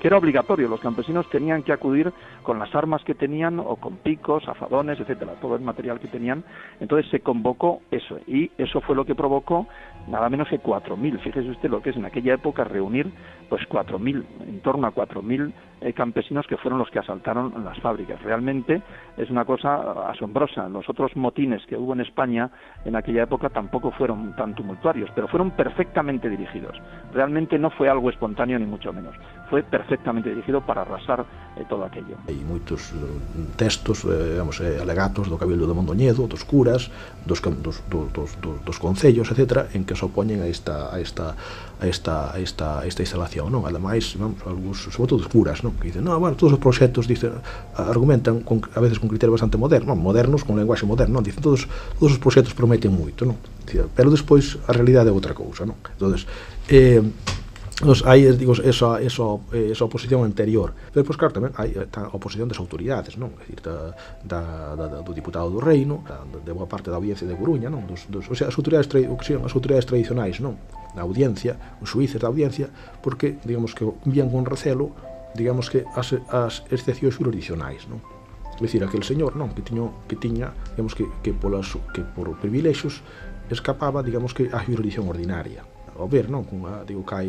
que era obligatorio. Los campesinos tenían que acudir con las armas que tenían o con picos, azadones, etcétera, todo el material que tenían. Entonces se convocó eso y eso fue lo que provocó nada menos que 4.000. Fíjese usted lo que es en aquella época reunir pues 4.000, en torno a 4.000 eh, campesinos que fueron los que asaltaron las fábricas. Realmente es una cosa asombrosa. Los otros motines que hubo en España en aquella época tampoco fueron tan tumultuarios, pero fueron perfectamente dirigidos. Realmente no fue algo espontáneo ni mucho menos. foi perfectamente dirigido para arrasar eh, todo aquello. Hai moitos eh, textos, eh, vamos, eh, alegatos do Cabildo de Mondoñedo, dos curas, dos, dos, dos, dos, dos concellos, etc., en que se opoñen a esta, a esta, a esta, a esta, a esta instalación. Non? Ademais, vamos, algúns, sobre todo os curas, non? que dicen, no, bueno, todos os proxectos dicen, argumentan con, a veces con criterio bastante moderno, modernos, con lenguaxe moderno, non? dicen, todos, todos os proxectos prometen moito, non? pero despois a realidade é outra cousa, non? Entonces, eh, Entón, hai, digo, esa, esa, esa oposición anterior. Pero, pois, claro, tamén hai eh, a oposición das autoridades, non? É dicir, da, da, da, do diputado do reino, da, de boa parte da audiencia de Coruña, non? Dos, dos, o sea, as autoridades, tra, o que as autoridades tradicionais, non? Da audiencia, os suíces da audiencia, porque, digamos que, vían con recelo, digamos que, as, as excepcións jurisdicionais, non? É dicir, aquel señor, non? Que tiño, que tiña, digamos que, que, polas, que por privilexios escapaba, digamos que, a jurisdicción ordinaria ao ver, non? Cunha, digo, cai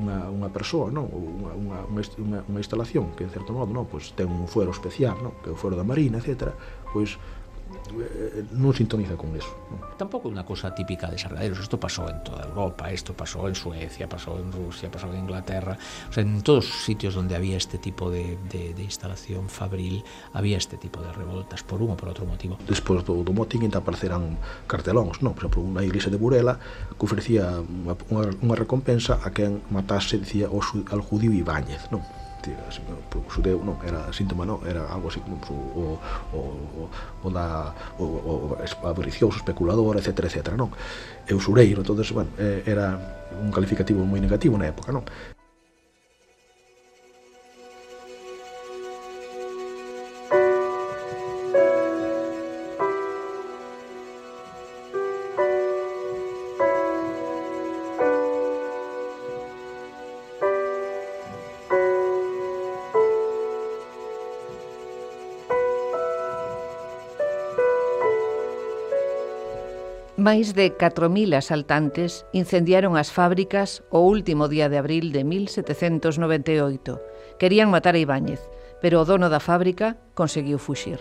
unha, unha persoa, non? Ou unha, unha, unha, unha instalación que, en certo modo, non? Pois ten un fuero especial, non? Que é o fuero da Marina, etc. Pois Eh, non sintoniza con eso. Non? Tampouco é unha cosa típica de Sargadelos, isto pasou en toda Europa, isto pasou en Suecia, pasou en Rusia, pasou en Inglaterra, o sea, en todos os sitios onde había este tipo de, de, de instalación fabril, había este tipo de revoltas por un ou por outro motivo. Despois do, do motín entón, ainda aparecerán cartelóns, non? Por exemplo, unha iglesia de Burela que ofrecía unha, unha, unha recompensa a quen matase, dicía, o, al judío Ibáñez, non? o xudeu non, era síntoma non, era algo así como o, o, o, o da o, o, o avaricioso, especulador, etc, etc, non? E o sureiro, entonces, bueno, eh, era un calificativo moi negativo na época, non? Máis de 4.000 asaltantes incendiaron as fábricas o último día de abril de 1798. Querían matar a Ibáñez, pero o dono da fábrica conseguiu fuxir.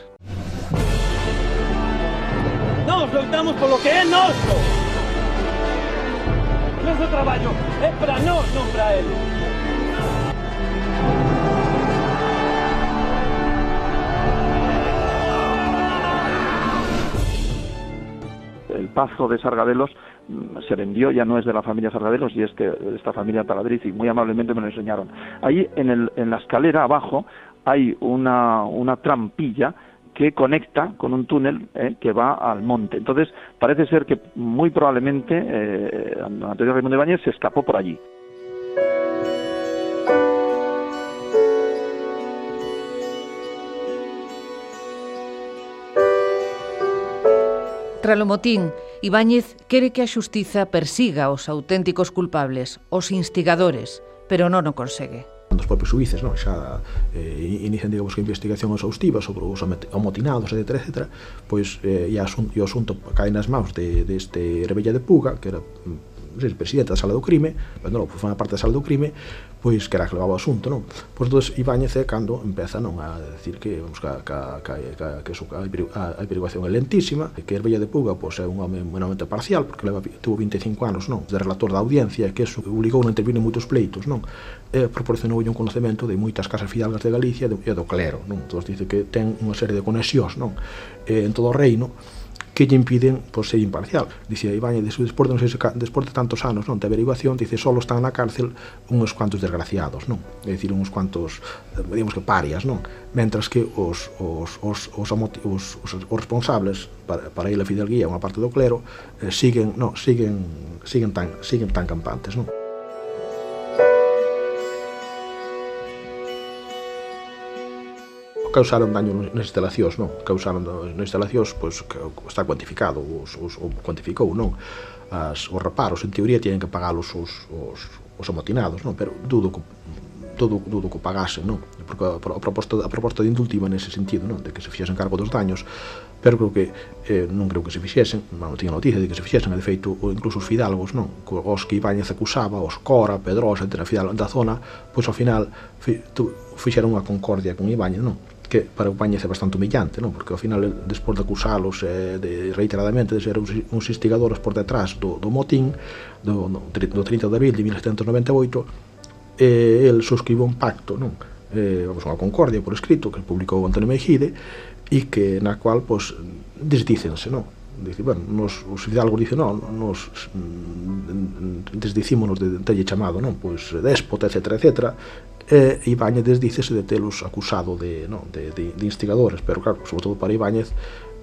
Nós loitamos polo que é noso! Noso traballo é para nós, non para eles. Pazo de Sargadelos mm, se vendió, ya no es de la familia Sargadelos, y es que de esta familia Taladriz, y muy amablemente me lo enseñaron. Ahí en, el, en la escalera abajo hay una, una trampilla que conecta con un túnel eh, que va al monte. Entonces, parece ser que muy probablemente eh, Antonio Raimundo Ibáñez se escapó por allí. tralo motín, Ibáñez quere que a xustiza persiga os auténticos culpables, os instigadores, pero non o consegue Os propios suíces, non? xa eh, inician, digamos, que investigación exhaustiva sobre os amotinados, etc., etc., pois eh, e, asun, e o asunto cae nas maus de, deste de Rebella de Puga, que era mm, sei, presidente da sala do crime, pero non, foi unha parte da sala do crime, pois que era que levaba o asunto, non? Pois entón Ibáñez é cando empeza non a decir que vamos ca, ca, ca, ca que su, a, a, averiguación é lentísima, que Herbeia de Puga pois, é un home menamente parcial, porque leva, tuvo 25 anos, non? De relator da audiencia, que eso obligou a intervir en moitos pleitos, non? E proporcionou un conocemento de moitas casas fidalgas de Galicia e do clero, non? Entón dice que ten unha serie de conexións, non? E, en todo o reino, que lle impiden pois, ser imparcial. Dice Ibañez, de su desporte, non sei se desporte tantos anos, non, de averiguación, dice, só están na cárcel uns cuantos desgraciados, non? É dicir, uns cuantos, digamos que parias, non? Mentras que os, os, os, os, os, os, os responsables para, para ir a Fidelguía, unha parte do clero, eh, siguen, non, siguen, siguen tan, siguen tan campantes, non? causaron daño nas instalacións, non? Causaron nas instalacións, pois, que está cuantificado, os, os, o cuantificou, non? As, os reparos, en teoría, tienen que pagalos os, os, os amotinados, non? Pero dudo que todo dudo que pagasen, non? Porque a, a proposta, a proposta de indultiva nese sentido, non? De que se fixesen cargo dos daños, pero creo que eh, non creo que se fixesen, non tiña noticia de que se fixesen, de feito, incluso os fidalgos, non? Os que Ibáñez acusaba, os Cora, Pedrosa, entre fidalgos da zona, pois ao final fi, tu, fixeron unha concordia con Ibáñez, non? que para España é bastante humillante, non? porque ao final, despois de acusalos eh, de, reiteradamente de ser uns instigadores por detrás do, do motín do, no, do 30 de abril de 1798, eh, el suscribe un pacto, non? Eh, vamos, unha concordia por escrito que publicou Antonio Mejide e que na cual pois, desdícense, non? Dice, bueno, nos, os fidalgos dicen, non, nos desdicímonos de, de, de, de chamado, non? Pois déspota, etc, etc, e Ibáñez dícese de telos acusado de, non, de, de, de instigadores, pero claro, sobre todo para Ibáñez,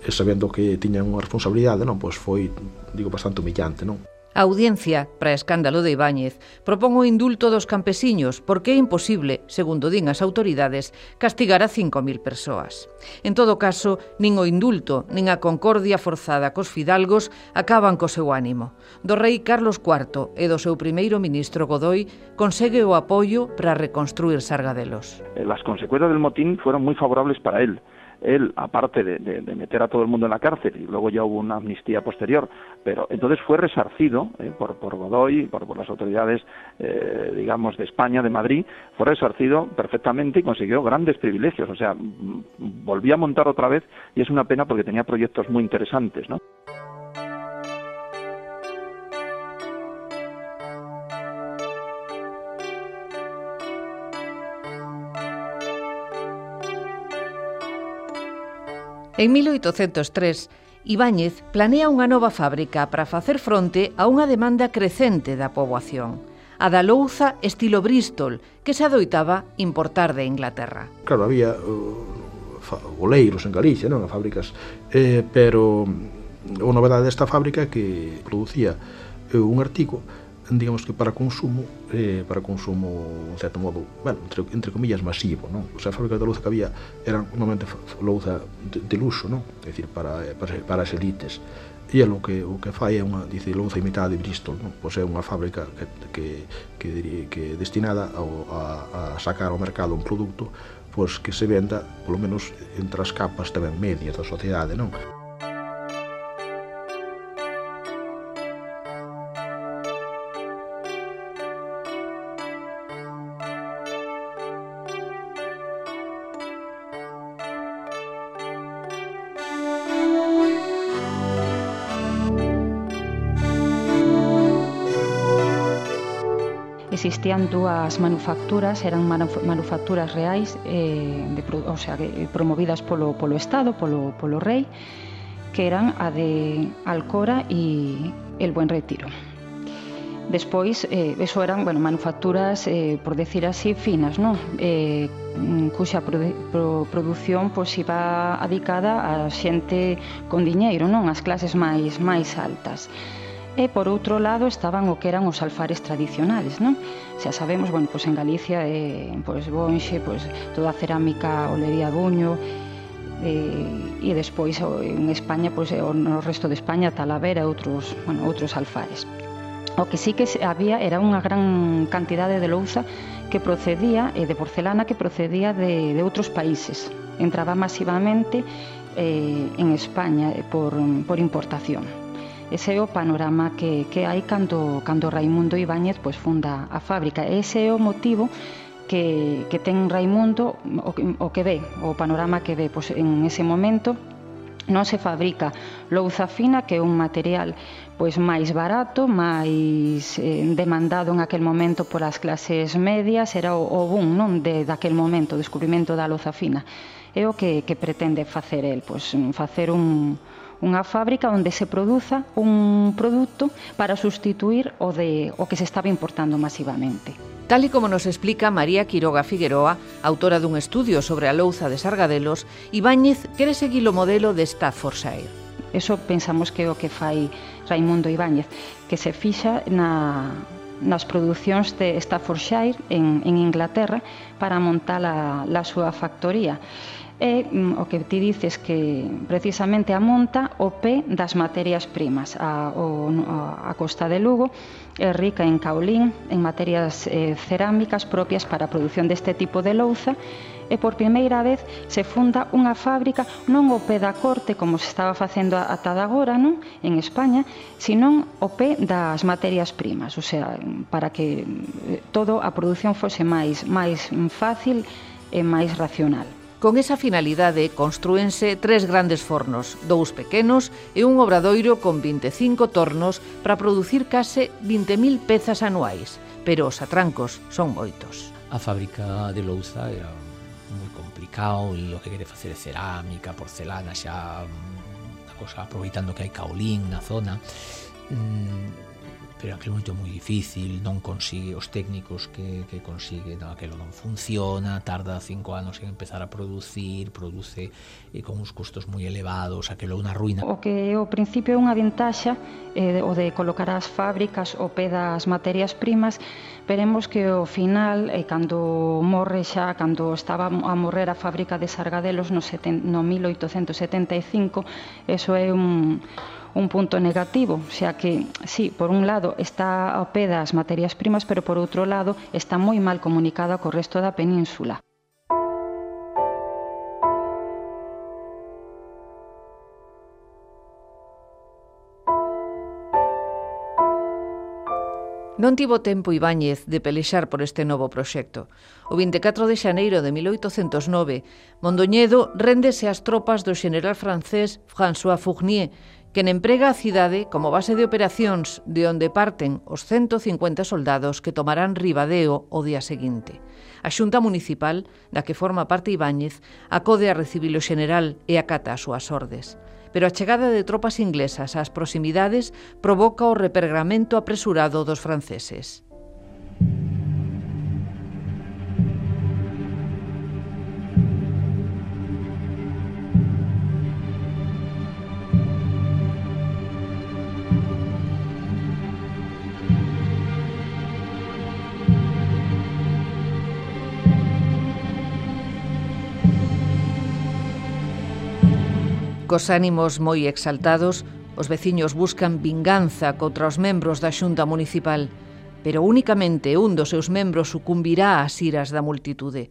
sabendo que tiñan unha responsabilidade, non, pois foi, digo, bastante humillante, non? A audiencia, para escándalo de Ibáñez, propón o indulto dos campesiños porque é imposible, segundo din as autoridades, castigar a 5.000 persoas. En todo caso, nin o indulto nin a concordia forzada cos fidalgos acaban co seu ánimo. Do rei Carlos IV e do seu primeiro ministro Godoy consegue o apoio para reconstruir Sargadelos. Eh, las consecuencias del motín fueron muy favorables para él. Él, aparte de, de, meter a todo el mundo en la cárcel, y luego ya hubo una amnistía posterior, pero entonces fue resarcido eh, por, por Godoy, por, por las autoridades, eh, digamos, de España, de Madrid, fue resarcido perfectamente y consiguió grandes privilegios, o sea, volvió a montar otra vez y es una pena porque tenía proyectos muy interesantes, ¿no? En 1803, Ibáñez planea unha nova fábrica para facer fronte a unha demanda crecente da poboación a da louza estilo Bristol, que se adoitaba importar de Inglaterra. Claro, había uh, goleiros en Galicia, non? A fábricas, eh, pero a novedade desta fábrica que producía eh, un artigo, digamos que para consumo eh, para consumo, en certo modo, bueno, entre, entre comillas, masivo, non? O sea, a fábrica de louza que había eran normalmente louza de, de luxo, non? É dicir, para, para, para as elites. E é o que, o que fai é unha, dice, louza imitada de Bristol, non? Pois é unha fábrica que, que, que, que destinada ao, a, a sacar ao mercado un produto pois que se venda, polo menos, entre as capas tamén medias da sociedade, non? existían dúas manufacturas, eran manufacturas reais, eh, de, o sea, eh, promovidas polo, polo Estado, polo, polo rei, que eran a de Alcora e El Buen Retiro. Despois, eh, eso eran, bueno, manufacturas, eh, por decir así, finas, non? Eh, mm, cuxa produ pro produción pois iba adicada a xente con diñeiro, non? As clases máis máis altas. E por outro lado estaban o que eran os alfares tradicionais, non? Xa sabemos, bueno, pois en Galicia eh, pois Bonxe, pois toda a cerámica, olería Buño, eh, e despois en España, pois no resto de España Talavera, outros, bueno, outros alfares. O que sí que había era unha gran cantidade de louza que procedía e de porcelana que procedía de, de outros países. Entraba masivamente eh, en España por, por importación. Ese é o panorama que, que hai cando, cando Raimundo Ibáñez pois, funda a fábrica. Ese é o motivo que, que ten Raimundo o, o que ve, o panorama que ve pois, en ese momento non se fabrica louza fina que é un material pois máis barato, máis eh, demandado en aquel momento polas clases medias, era o, o boom non de daquel momento, o descubrimento da louza fina. É o que, que pretende facer el, pois facer un, unha fábrica onde se produza un produto para sustituir o de o que se estaba importando masivamente. Tal e como nos explica María Quiroga Figueroa, autora dun estudio sobre a louza de Sargadelos, Ibáñez quere seguir o modelo de Staffordshire. Eso pensamos que é o que fai Raimundo Ibáñez, que se fixa na, nas producións de Staffordshire en, en Inglaterra para montar a, a súa factoría é mm, o que ti dices que precisamente amonta o pé das materias primas. A, o, a, costa de Lugo é rica en caolín, en materias eh, cerámicas propias para a produción deste tipo de louza e por primeira vez se funda unha fábrica non o pé da corte como se estaba facendo ata agora non en España, sino o pé das materias primas, o sea, para que eh, todo a produción fose máis máis fácil e máis racional. Con esa finalidade construense tres grandes fornos, dous pequenos e un obradoiro con 25 tornos para producir case 20.000 pezas anuais, pero os atrancos son moitos. A fábrica de Louza era moi complicado e o que quere facer é cerámica, porcelana, xa mm, a cosa aproveitando que hai caolín na zona. Mm, pero aquel momento é moi difícil, non consigue os técnicos que, que consigue, aquelo non funciona, tarda cinco anos en empezar a producir, produce e con uns custos moi elevados, aquelo é unha ruína. O que o principio é unha ventaxa, eh, o de colocar as fábricas o pé das materias primas, veremos que o final, eh, cando morre xa, cando estaba a morrer a fábrica de Sargadelos no, seten, no 1875, eso é un un punto negativo, xa que, sí, por un lado está ao pé das materias primas, pero por outro lado está moi mal comunicada co resto da península. Non tivo tempo Ibáñez de pelexar por este novo proxecto. O 24 de xaneiro de 1809, Mondoñedo rendese ás tropas do xeneral francés François Fournier quen emprega a cidade como base de operacións de onde parten os 150 soldados que tomarán Ribadeo o día seguinte. A Xunta Municipal, da que forma parte Ibáñez, acode a recibilo xeneral e acata as súas ordes. Pero a chegada de tropas inglesas ás proximidades provoca o repergramento apresurado dos franceses. cos ánimos moi exaltados, os veciños buscan vinganza contra os membros da Xunta Municipal, pero únicamente un dos seus membros sucumbirá ás iras da multitude.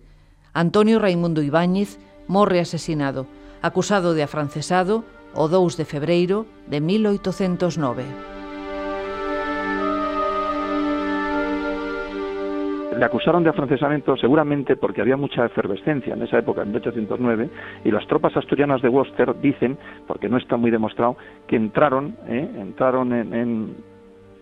Antonio Raimundo Ibáñez morre asesinado, acusado de afrancesado o 2 de febreiro de 1809. Le acusaron de afrancesamiento seguramente porque había mucha efervescencia en esa época, en 1809, y las tropas asturianas de Worcester dicen, porque no está muy demostrado, que entraron, ¿eh? entraron en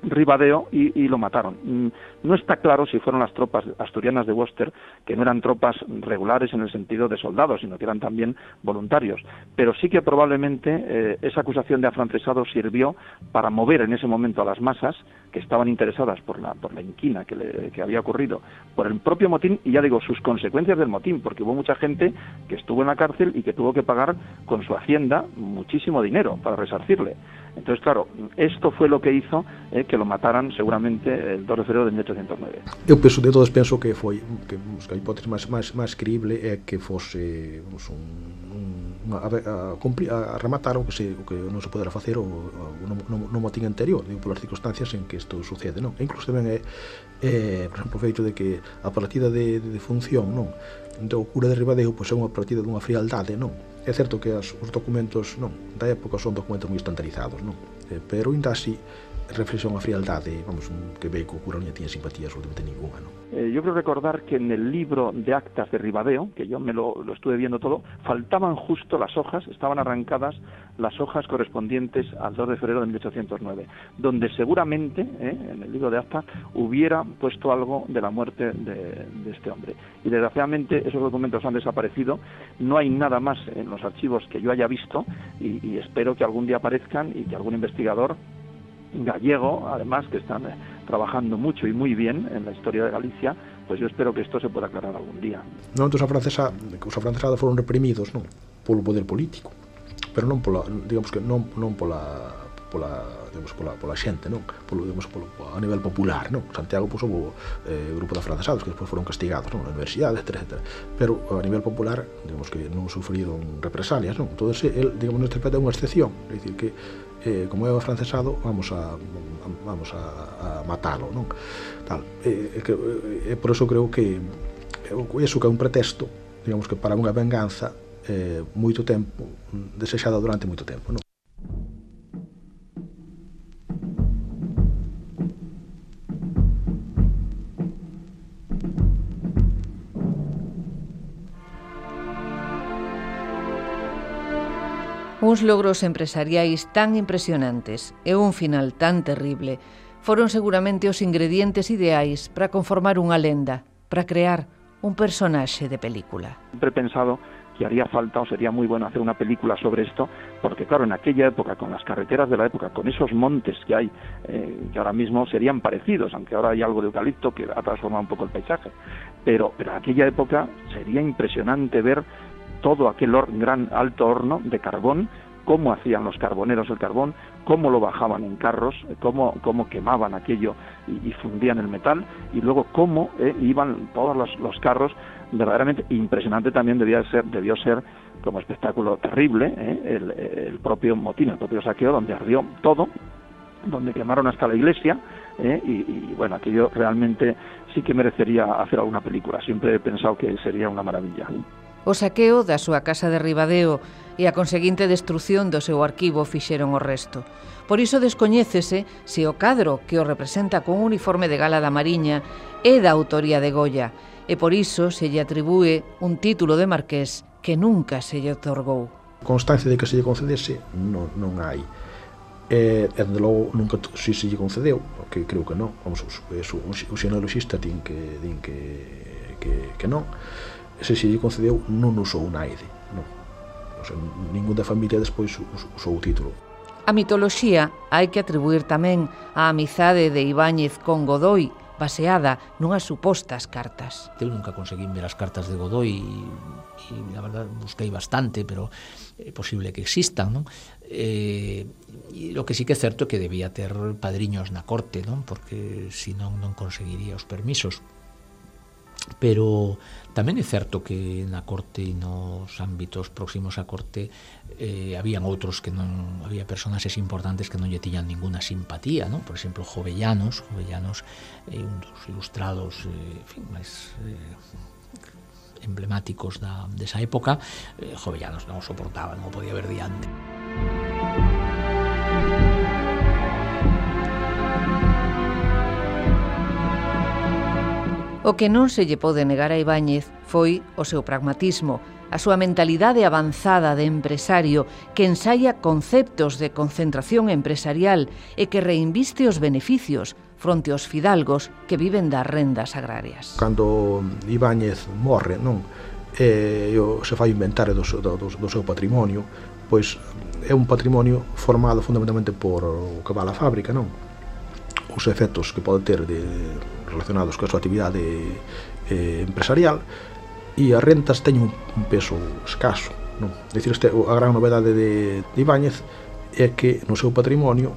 Ribadeo y, lo mataron. No está claro si fueron las tropas asturianas de Worcester, que no eran tropas regulares en el sentido de soldados, sino que eran también voluntarios. Pero sí que probablemente eh, esa acusación de afrancesado sirvió para mover en ese momento a las masas que estaban interesadas por la, por la inquina que, que había ocurrido, por el propio motín y ya digo, sus consecuencias del motín, porque hubo mucha gente que estuvo en la cárcel y que tuvo que pagar con su hacienda muchísimo dinero para resarcirle. Entonces, claro, esto fue lo que hizo eh, que lo mataran seguramente el 2 de febrero de 1969. Eu penso, de todas, penso que foi que, que a hipótese máis, máis, máis creíble é que fose vamos, un, un Unha, a, a, cumplir, a, a rematar o que se o que non se podera facer o, o no, no, no motín anterior, digo, polas circunstancias en que isto sucede, non? E incluso tamén é, é por exemplo, o feito de que a partida de, de, de función, non? Do cura de Ribadeo pois é unha partida dunha frialdade, non? É certo que as, os documentos, non, da época son documentos moi estandarizados, non? Eh, pero ainda así reflexión a frialdade, vamos, que ve que o cura non tiña simpatía absolutamente ninguna? Eh, yo creo recordar que en el libro de actas de Ribadeo, que yo me lo, lo, estuve viendo todo, faltaban justo las hojas, estaban arrancadas las hojas correspondientes al 2 de febrero de 1809, donde seguramente, eh, en el libro de actas, hubiera puesto algo de la muerte de, este hombre. Y desgraciadamente esos documentos han desaparecido, no hay nada más en los archivos que yo haya visto y espero que algún día aparezcan y que algún investigador gallego, además, que están eh, trabajando mucho y muy bien en la historia de Galicia, pues yo espero que esto se pueda aclarar algún día. No, entonces a francesa, os afrancesados foron reprimidos, non, polo poder político, pero non pola, digamos que non non pola pola, digamos, pola, pola xente, non? Polo, digamos, polo, a nivel popular, non? Santiago pois, houve eh, grupo de afrancesados que despois foron castigados, non? Na universidade, etc, etc. Pero a nivel popular, digamos que non sufriron represalias, non? Entón, el, digamos, neste aspecto é unha excepción, é dicir, que eh, como é o afrancesado, vamos a vamos a, a matalo, non? Tal, eh, que, eh, por eso creo que eh, eso que é un pretexto, digamos que para unha venganza eh, moito tempo, desexada durante moito tempo, non? Uns logros empresariais tan impresionantes e un final tan terrible foron seguramente os ingredientes ideais para conformar unha lenda, para crear un personaxe de película. Sempre pensado que haría falta o sería muy bueno hacer una película sobre esto, porque claro, en aquella época, con las carreteras de la época, con esos montes que hay, eh, que ahora mismo serían parecidos, aunque ahora hay algo de eucalipto que ha transformado un poco el paisaje, pero, pero en aquella época sería impresionante ver todo aquel gran alto horno de carbón, cómo hacían los carboneros el carbón, cómo lo bajaban en carros, cómo, cómo quemaban aquello y, fundían el metal, y luego cómo eh, iban todos los, carros, verdaderamente impresionante también debía ser, debió ser como espectáculo terrible eh, el, propio motín, el propio saqueo, donde ardió todo, donde quemaron hasta la iglesia, eh, y, bueno, aquello realmente sí que merecería hacer alguna película. Siempre he pensado que sería una maravilla. O saqueo da súa casa de Ribadeo e a conseguinte destrución do seu arquivo fixeron o resto. Por iso descoñécese se o cadro que o representa con uniforme de gala da Mariña é da autoría de Goya e por iso se lle atribúe un título de marqués que nunca se lle otorgou. Constancia de que se lle concedese non, non hai e, e de logo nunca si se lle concedeu que creo que non vamos, o, o, o xenealogista din que, din que, que, que non se se lle concedeu non usou naide non. O sea, ningún da familia despois usou o título A mitoloxía hai que atribuir tamén a amizade de Ibáñez con Godoy baseada nunhas supostas cartas. Eu nunca conseguí ver as cartas de Godoy e, e na verdad, busquei bastante, pero é posible que existan, non? Eh, e lo que sí que é certo é que debía ter padriños na corte, non? Porque senón non conseguiría os permisos. Pero tamén é certo que na corte e nos ámbitos próximos á corte eh, habían outros que non había personaxes importantes que non lle tiñan ninguna simpatía, non? Por exemplo, Jovellanos, Jovellanos é eh, ilustrados, eh, emblemáticos da, desa época, eh, Jovellanos non soportaba, non podía ver diante. O que non se lle pode negar a Ibáñez foi o seu pragmatismo, a súa mentalidade avanzada de empresario que ensaia conceptos de concentración empresarial e que reinviste os beneficios fronte aos fidalgos que viven das rendas agrarias. Cando Ibáñez morre, non? E se fai inventario do, do, do seu patrimonio, pois é un patrimonio formado fundamentalmente por o que va a fábrica, non? Os efectos que pode ter de relacionados coa súa actividade eh, empresarial e as rentas teñen un peso escaso. Non? Dicir, este, a gran novedade de, de Ibáñez é que no seu patrimonio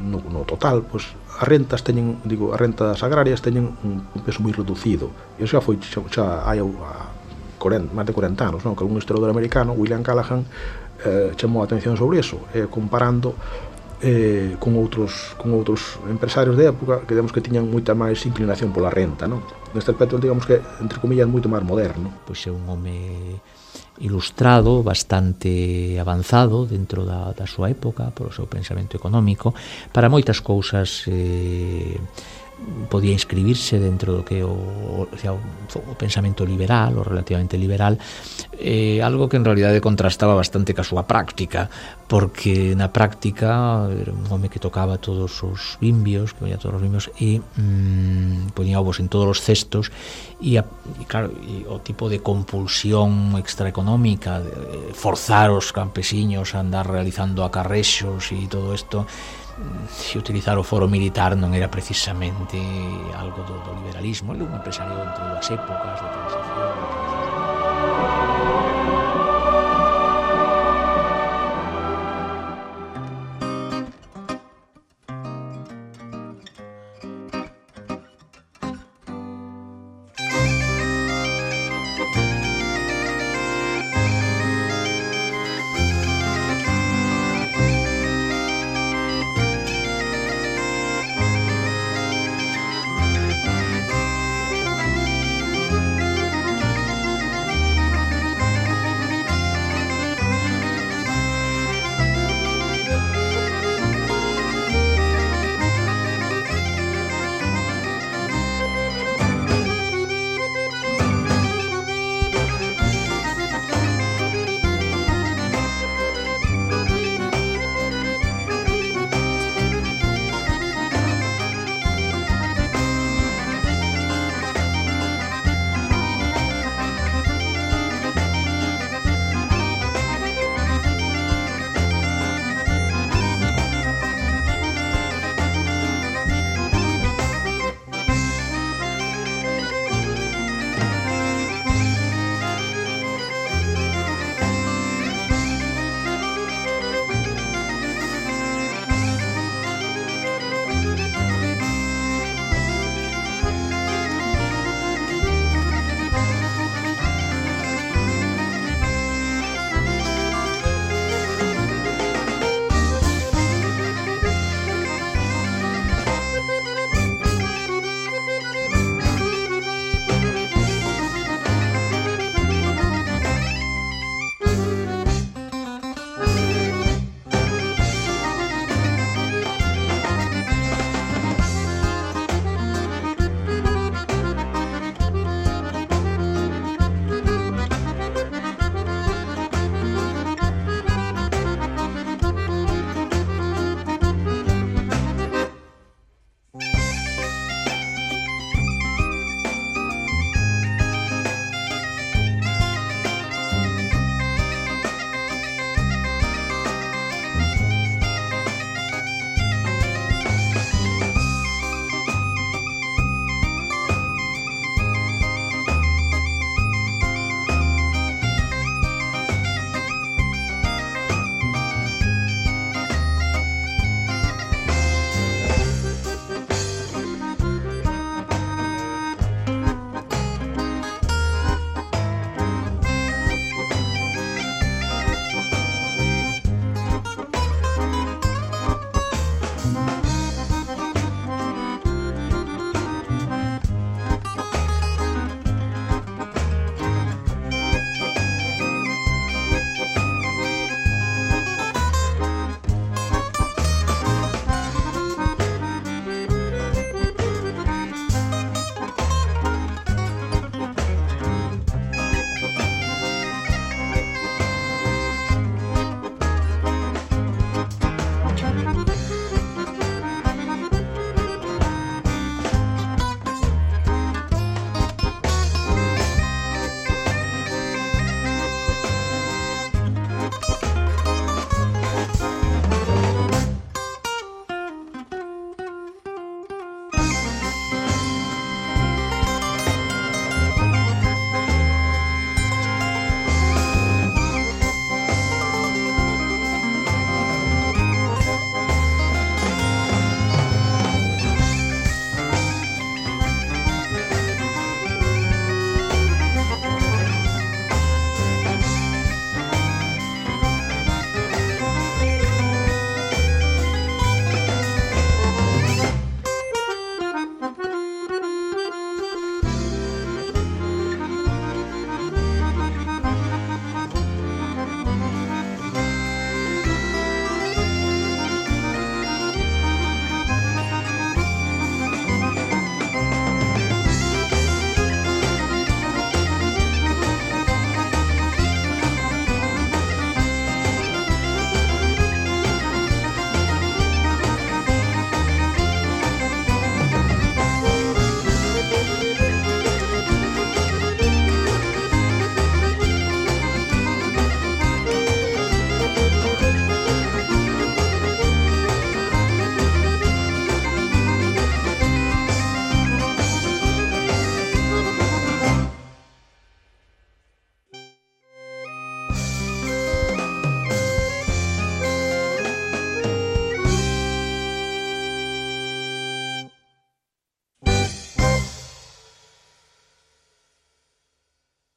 no, no total, pois, as rentas teñen, digo, as rentas agrarias teñen un, un peso moi reducido. E xa foi xa, xa hai a, a 40, máis de 40 anos, non? que algún historiador americano, William Callahan, eh, chamou a atención sobre eso, eh, comparando eh, con outros con outros empresarios de época que digamos que tiñan moita máis inclinación pola renta, non? Neste aspecto, digamos que, entre comillas, moito máis moderno. Pois é un home ilustrado, bastante avanzado dentro da, da súa época, polo seu pensamento económico, para moitas cousas eh, podía inscribirse dentro do que o, o, o, o pensamento liberal o relativamente liberal eh, algo que en realidade contrastaba bastante ca súa práctica porque na práctica era un home que tocaba todos os bimbios, que poñía todos os bimbios e mm, ponía ovos en todos os cestos e, a, e claro, e o tipo de compulsión extraeconómica de forzar os campesiños a andar realizando acarrexos e todo isto se mm, utilizar o foro militar non era precisamente algo do, do liberalismo, era un empresario entre dúas épocas de transición.